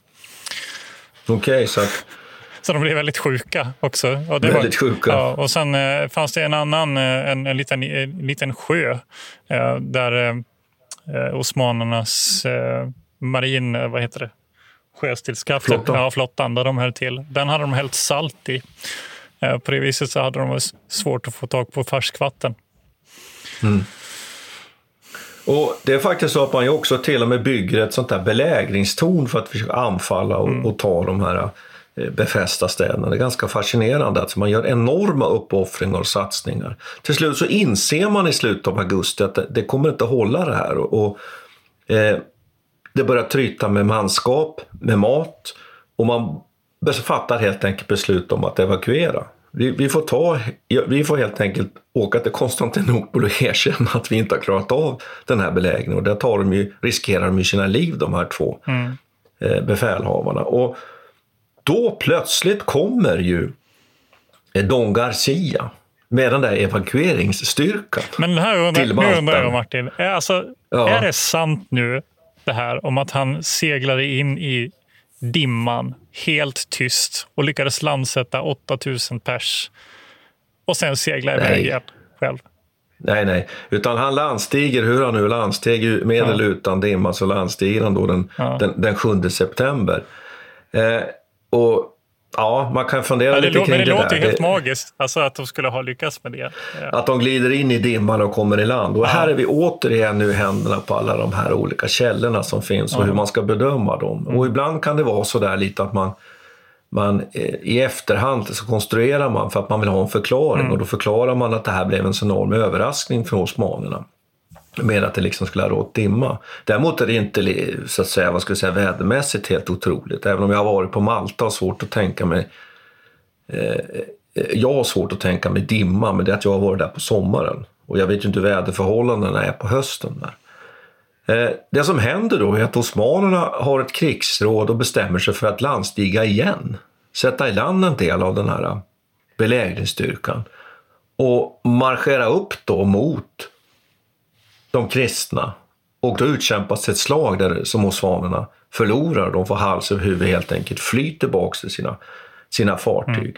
Okej, okay, så att... Så de blev väldigt sjuka också. Och väldigt var, sjuka. Ja, och sen eh, fanns det en annan, eh, en, en, liten, en liten sjö eh, där eh, osmanernas eh, marin, eh, vad heter det? Sjöstridskrafter, flottan. Ja, flottan, där de höll till. Den hade de hällt salt i. Eh, på det viset så hade de svårt att få tag på färskvatten. Mm. Och Det är faktiskt så att man också till och med bygger ett sånt där belägringstorn för att försöka anfalla och, mm. och ta de här Eh, befästa städerna. Det är ganska fascinerande. Alltså man gör enorma uppoffringar och satsningar. Till slut så inser man i slutet av augusti att det, det kommer inte hålla det här. Och, och eh, det börjar tryta med manskap, med mat och man fattar helt enkelt beslut om att evakuera. Vi, vi, får ta, vi får helt enkelt åka till Konstantinopel och erkänna att vi inte har klarat av den här belägringen. Och där tar de ju, riskerar de ju sina liv, de här två mm. eh, befälhavarna. Och då plötsligt kommer ju Don Garcia med den där evakueringsstyrkan Men här undrar, till Malta. Nu undrar jag Martin, är, alltså, ja. är det sant nu det här om att han seglade in i dimman helt tyst och lyckades landsätta 8000 pers och sen segla iväg igen själv? Nej, nej, utan han landstiger, hur han nu landsteg, med eller utan dimma, så landstiger han då den, ja. den, den 7 september. Eh, och Ja, man kan fundera ja, lite kring det Men det låter ju helt det, magiskt, alltså att de skulle ha lyckats med det. Ja. Att de glider in i dimman och kommer i land. Och ja. här är vi återigen nu händerna på alla de här olika källorna som finns och hur man ska bedöma dem. Mm. Och ibland kan det vara så där lite att man, man eh, i efterhand så konstruerar man för att man vill ha en förklaring mm. och då förklarar man att det här blev en så enorm överraskning för osmanerna med att det liksom skulle ha rått dimma. Däremot är det inte så att säga, vad ska jag säga, vädermässigt helt otroligt. Även om jag har varit på Malta och svårt att tänka mig eh, jag har svårt att tänka mig dimma, men det är att jag har varit där på sommaren. Och jag vet ju inte hur väderförhållandena är på hösten. Där. Eh, det som händer då är att osmanerna har ett krigsråd och bestämmer sig för att landstiga igen. Sätta i land en del av den här eh, belägringsstyrkan och marschera upp då mot de kristna. Och då utkämpas ett slag där som osmanerna förlorar. De får hals över huvud helt enkelt fly tillbaka till sina, sina fartyg.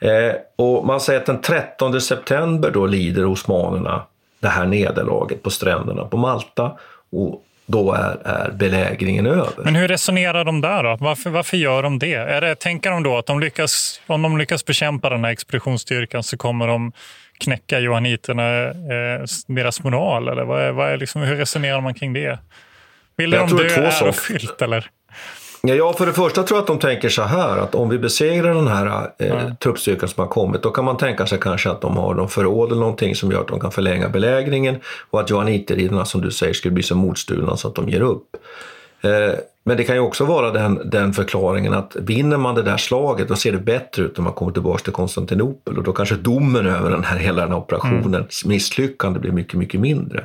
Mm. Eh, och man säger att den 13 september då lider osmanerna det här nederlaget på stränderna på Malta. Och då är, är belägringen över. Men hur resonerar de där då? Varför, varför gör de det? Är det? Tänker de då att de lyckas, om de lyckas bekämpa den här expeditionsstyrkan så kommer de knäcka johanniterna, eh, deras moral? Eller vad är, vad är liksom, hur resonerar man kring det? Vill de dö två saker. ärofyllt eller? Ja, för det första tror jag att de tänker så här att om vi besegrar den här eh, truppstyrkan som har kommit då kan man tänka sig kanske att de har någon förråd eller någonting som gör att de kan förlänga belägringen och att johanniterridarna som du säger skulle bli så motstulna så att de ger upp. Eh, men det kan ju också vara den, den förklaringen att vinner man det där slaget då ser det bättre ut när man kommer tillbaka till Konstantinopel och då kanske domen över den här, hela den här operationens misslyckande blir mycket, mycket mindre.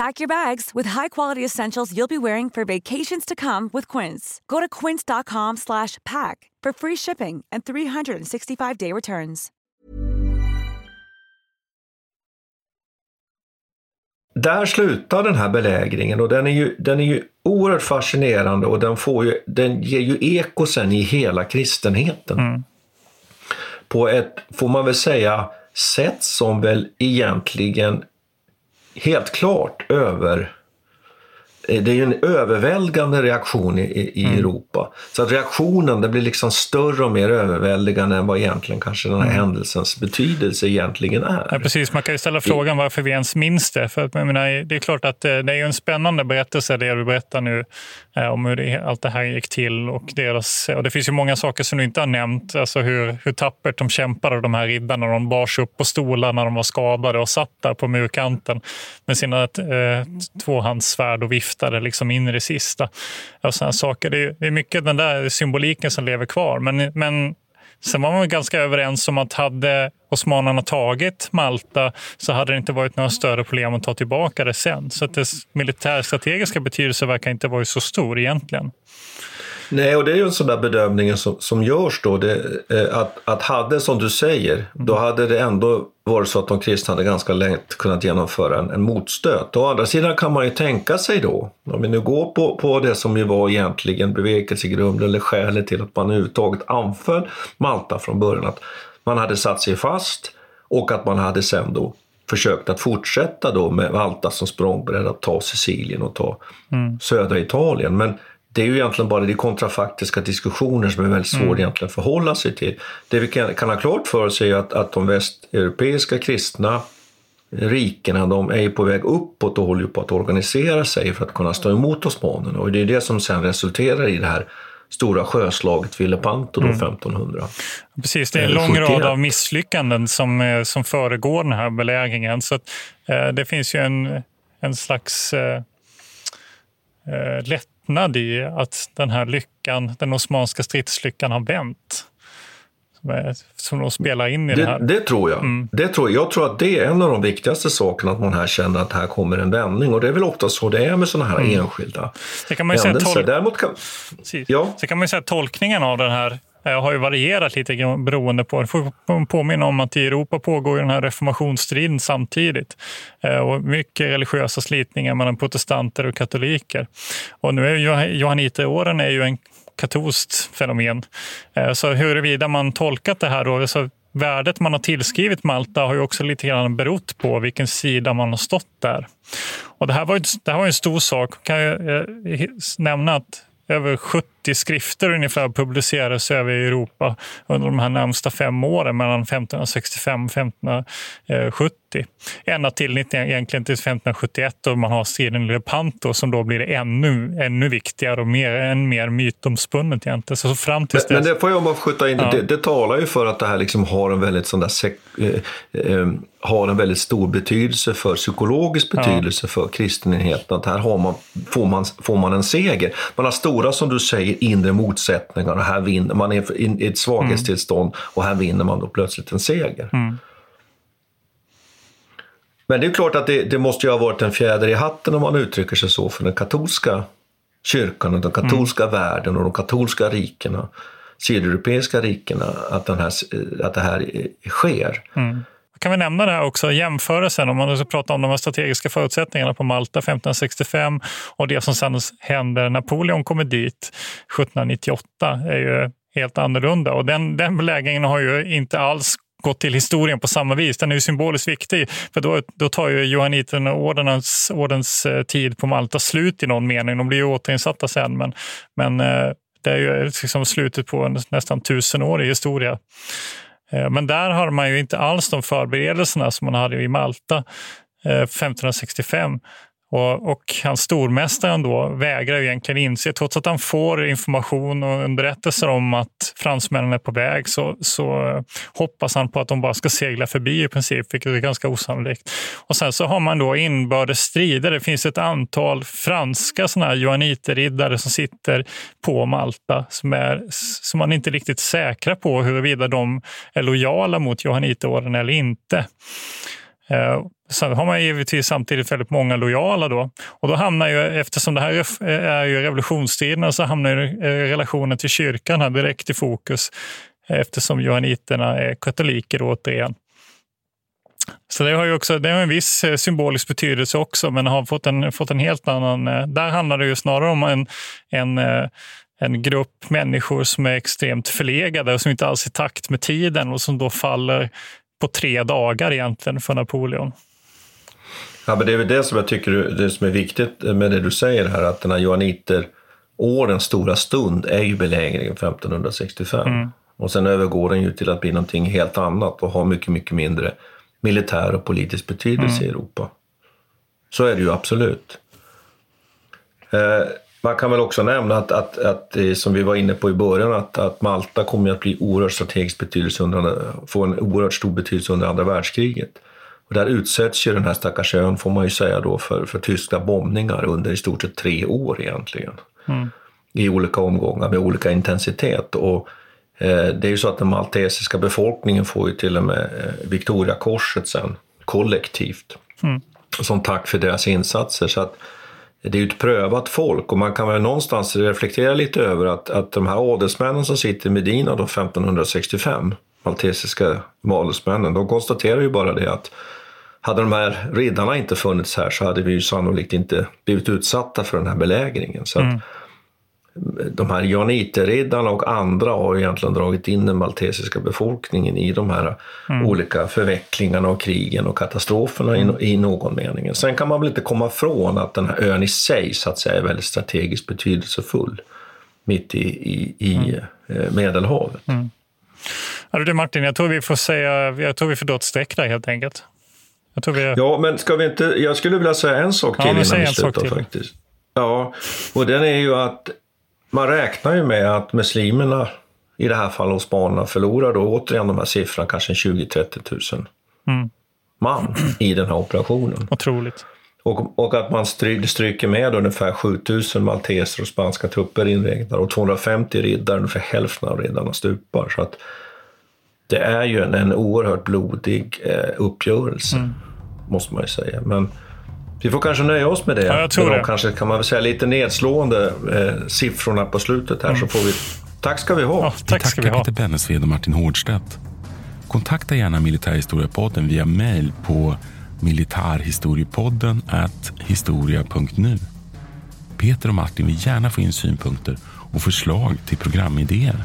Pack your bags with high-quality essentials you'll be wearing for vacations to come with Quince. Go to quince.com slash pack for free shipping and 365-day returns. Där slutar den här belägringen och den är ju, den är ju oerhört fascinerande och den, får ju, den ger ju eko sen i hela kristenheten. Mm. På ett, får man väl säga, sätt som väl egentligen helt klart över det är ju en överväldigande reaktion i, i Mm. Europa. Så att reaktionen det blir liksom större och mer överväldigande än vad egentligen kanske den här händelsens betydelse egentligen är. Ja, precis. Man kan ju ställa frågan varför vi ens minns det. För jag menar, det är klart att eh, det är en spännande berättelse det du berättar nu eh, om hur det, allt det här gick till. Och, deras, och Det finns ju många saker som du inte har nämnt. Alltså hur, hur tappert de kämpade, de här riddarna. De bars upp på stolar när de var skadade och satt där på murkanten med sina eh, tvåhandssvärd och viftade liksom in i det sista. Och såna saker. Det, är, det är mycket den där symboliken som lever kvar. Men, men Sen var man ganska överens om att hade osmanerna tagit Malta så hade det inte varit några större problem att ta tillbaka det sen. Så att dess militärstrategiska betydelse verkar inte vara så stor egentligen. Nej, och det är ju en sån där bedömning som, som görs då. Det, eh, att, att hade, som du säger, då hade det ändå varit så att de kristna hade ganska lätt kunnat genomföra en, en motstöt. Å andra sidan kan man ju tänka sig då, om vi nu går på, på det som ju var egentligen bevekelsegrunden eller skälet till att man överhuvudtaget anföll Malta från början, att man hade satt sig fast och att man hade sen då försökt att fortsätta då med Malta som språngbräda att ta Sicilien och ta Mm. södra Italien. Men det är ju egentligen bara de kontrafaktiska diskussioner som är väldigt svåra Mm. egentligen att förhålla sig till. Det vi kan, kan ha klart för oss är att, att de västeuropeiska kristna rikena de är ju på väg uppåt och håller på att organisera sig för att kunna stå emot osmanerna. Och det är det som sen resulterar i det här stora sjöslaget vid Lepanto Mm. 1500. Precis, det är en lång 71. rad av misslyckanden som, eh, som föregår den här belägringen. Så att, eh, det finns ju en, en slags eh, eh, lättnad i att den här lyckan, den osmanska stridslyckan har vänt. Som, är, som de spelar in i det, Det, här. det tror jag. Det tror jag. Jag tror att det är en av de viktigaste sakerna, att man här känner att här kommer en vändning. Och det är väl ofta så det är med sådana här Mm. enskilda Det kan man ju säga händelser. tolv- Däremot kan, Precis. Ja. Sen kan man ju säga att tolkningen av den här Eh, har ju varierat lite beroende på. Jag får påminna om att i Europa pågår ju den här reformationsstriden samtidigt. Eh, och mycket religiösa slitningar mellan protestanter och katoliker. Och nu är ju Johanniteåren är ju en katolskt fenomen. Eh, så huruvida man tolkat det här då, så värdet man har tillskrivit Malta har ju också lite grann berott på vilken sida man har stått där. Och det här var, det här var en stor sak. Kan jag kan nämna att över 70 skrifter ungefär publicerades över Europa under de här närmsta fem åren mellan 1565 och 1570. Ända till egentligen till 1571 då man har striden Lepanto som då blir ännu, ännu viktigare och mer, än mer mytomspunnet egentligen. Så fram till men, men det får jag bara skjuta in, ja. det, det, talar ju för att det här liksom har en väldigt sån där sek, eh, eh, har en väldigt stor betydelse för psykologisk betydelse ja. för kristenheten. Att här har man, får, man, får man en seger. Man har stora, som du säger, inre motsättningar och här vinner man i ett svaghetstillstånd mm. och här vinner man då plötsligt en seger. Mm. Men det är klart att det, det, måste ju ha varit en fjäder i hatten om man uttrycker sig så för den katolska kyrkan och den katolska mm. världen och de katolska rikena, sydeuropeiska rikena, att, den här, att det här sker. Mm kan vi nämna det här också, jämförelsen om man ska prata om de här strategiska förutsättningarna på Malta 1565 och det som sedan händer när Napoleon kommer dit 1798 är ju helt annorlunda. Och den, den belägringen har ju inte alls gått till historien på samma vis. Den är ju symboliskt viktig, för då, då tar ju Johanniterordens ordens eh, tid på Malta slut i någon mening. De blir ju återinsatta sen, men, men eh, det är ju liksom slutet på en nästan tusenårig historia. Eh, men där har man ju inte alls de förberedelserna som man hade i Malta eh, 1565. Och, och hans stormästaren då vägrar egentligen inse, trots att han får information och underrättelser om att fransmännen är på väg, så, så hoppas han på att de bara ska segla förbi i princip, vilket är ganska osannolikt. Och sen så har man då inbördes strider. Det finns ett antal franska såna johanniterriddare som sitter på Malta som, är, som man inte är riktigt säkra på huruvida de är lojala mot johanniterorden eller inte. Eh, Sen har man givetvis samtidigt väldigt många lojala då. Och då hamnar ju, eftersom det här är ju revolutionstiderna, så hamnar ju eh, relationen till kyrkan här direkt i fokus eftersom johanniterna är katoliker återigen. Så det har ju också, det har en viss eh, symbolisk betydelse också, men har fått en, fått en helt annan... Eh, där handlar det ju snarare om en, en, en grupp människor som är extremt förlegade och som inte alls är i takt med tiden och som då faller på tre dagar egentligen för Napoleon. Ja, men det är väl det som jag tycker det som är viktigt med det du säger här, att den här Johanniterårens stora stund är ju belägringen 1565. Mm. Och sen övergår den ju till att bli någonting helt annat och har mycket, mycket mindre militär och politisk betydelse mm. i Europa. Så är det ju absolut. Eh, man kan väl också nämna att, att, att, som vi var inne på i början, att, att Malta kommer att bli oerhört strategisk betydelse under, få en oerhört stor betydelse under andra världskriget. Och där utsätts ju den här stackars ön, får man ju säga då, för, för tyska bombningar under i stort sett tre år egentligen. Mm. I olika omgångar med olika intensitet. Och eh, det är ju så att den maltesiska befolkningen får ju till och med eh, Victoriakorset sen, kollektivt. Mm. Som tack för deras insatser. Så att det är ju ett prövat folk och man kan väl någonstans reflektera lite över att, att de här adelsmännen som sitter i Medina då 1565, maltesiska adelsmännen, de konstaterar ju bara det att hade de här riddarna inte funnits här så hade vi ju sannolikt inte blivit utsatta för den här belägringen. Så mm de här Johanniterriddarna och andra har egentligen dragit in den maltesiska befolkningen i de här mm. olika förvecklingarna och krigen och katastroferna mm. i, i, någon mening. Sen kan man väl inte komma ifrån att den här ön i sig så att säga är väldigt strategiskt betydelsefull mitt i, i, i mm. Eh, Medelhavet. Mm. du Martin, jag tror vi får säga, jag tror vi får dra ett streck där helt enkelt. Vi... Ja, men ska vi inte... Jag skulle vilja säga en sak till ja, innan vi slutar faktiskt. Ja, och den är ju att man räknar ju med att muslimerna, i det här fallet osmanerna, förlorar då återigen de här siffrorna, kanske 20-30 000 mm. man i den här operationen. Otroligt. Och, och att man stry, stryker med ungefär 7000 malteser och spanska trupper inräknade och 250 riddare, ungefär hälften av riddarna stupar. Så att det är ju en, en oerhört blodig eh, uppgörelse, mm. måste man ju säga. Men vi får kanske nöja oss med det. Ja, jag tror det. kanske kan man väl säga lite nedslående eh, siffrorna på slutet här. Mm. Så får vi, tack ska vi ha. Ja, tack ska vi ha. Peter Bennesved och Martin Hårdstedt. Kontakta gärna Militärhistoriepodden via mail på militarhistoriepodden historia.nu. Peter och Martin vill gärna få in synpunkter och förslag till programidéer.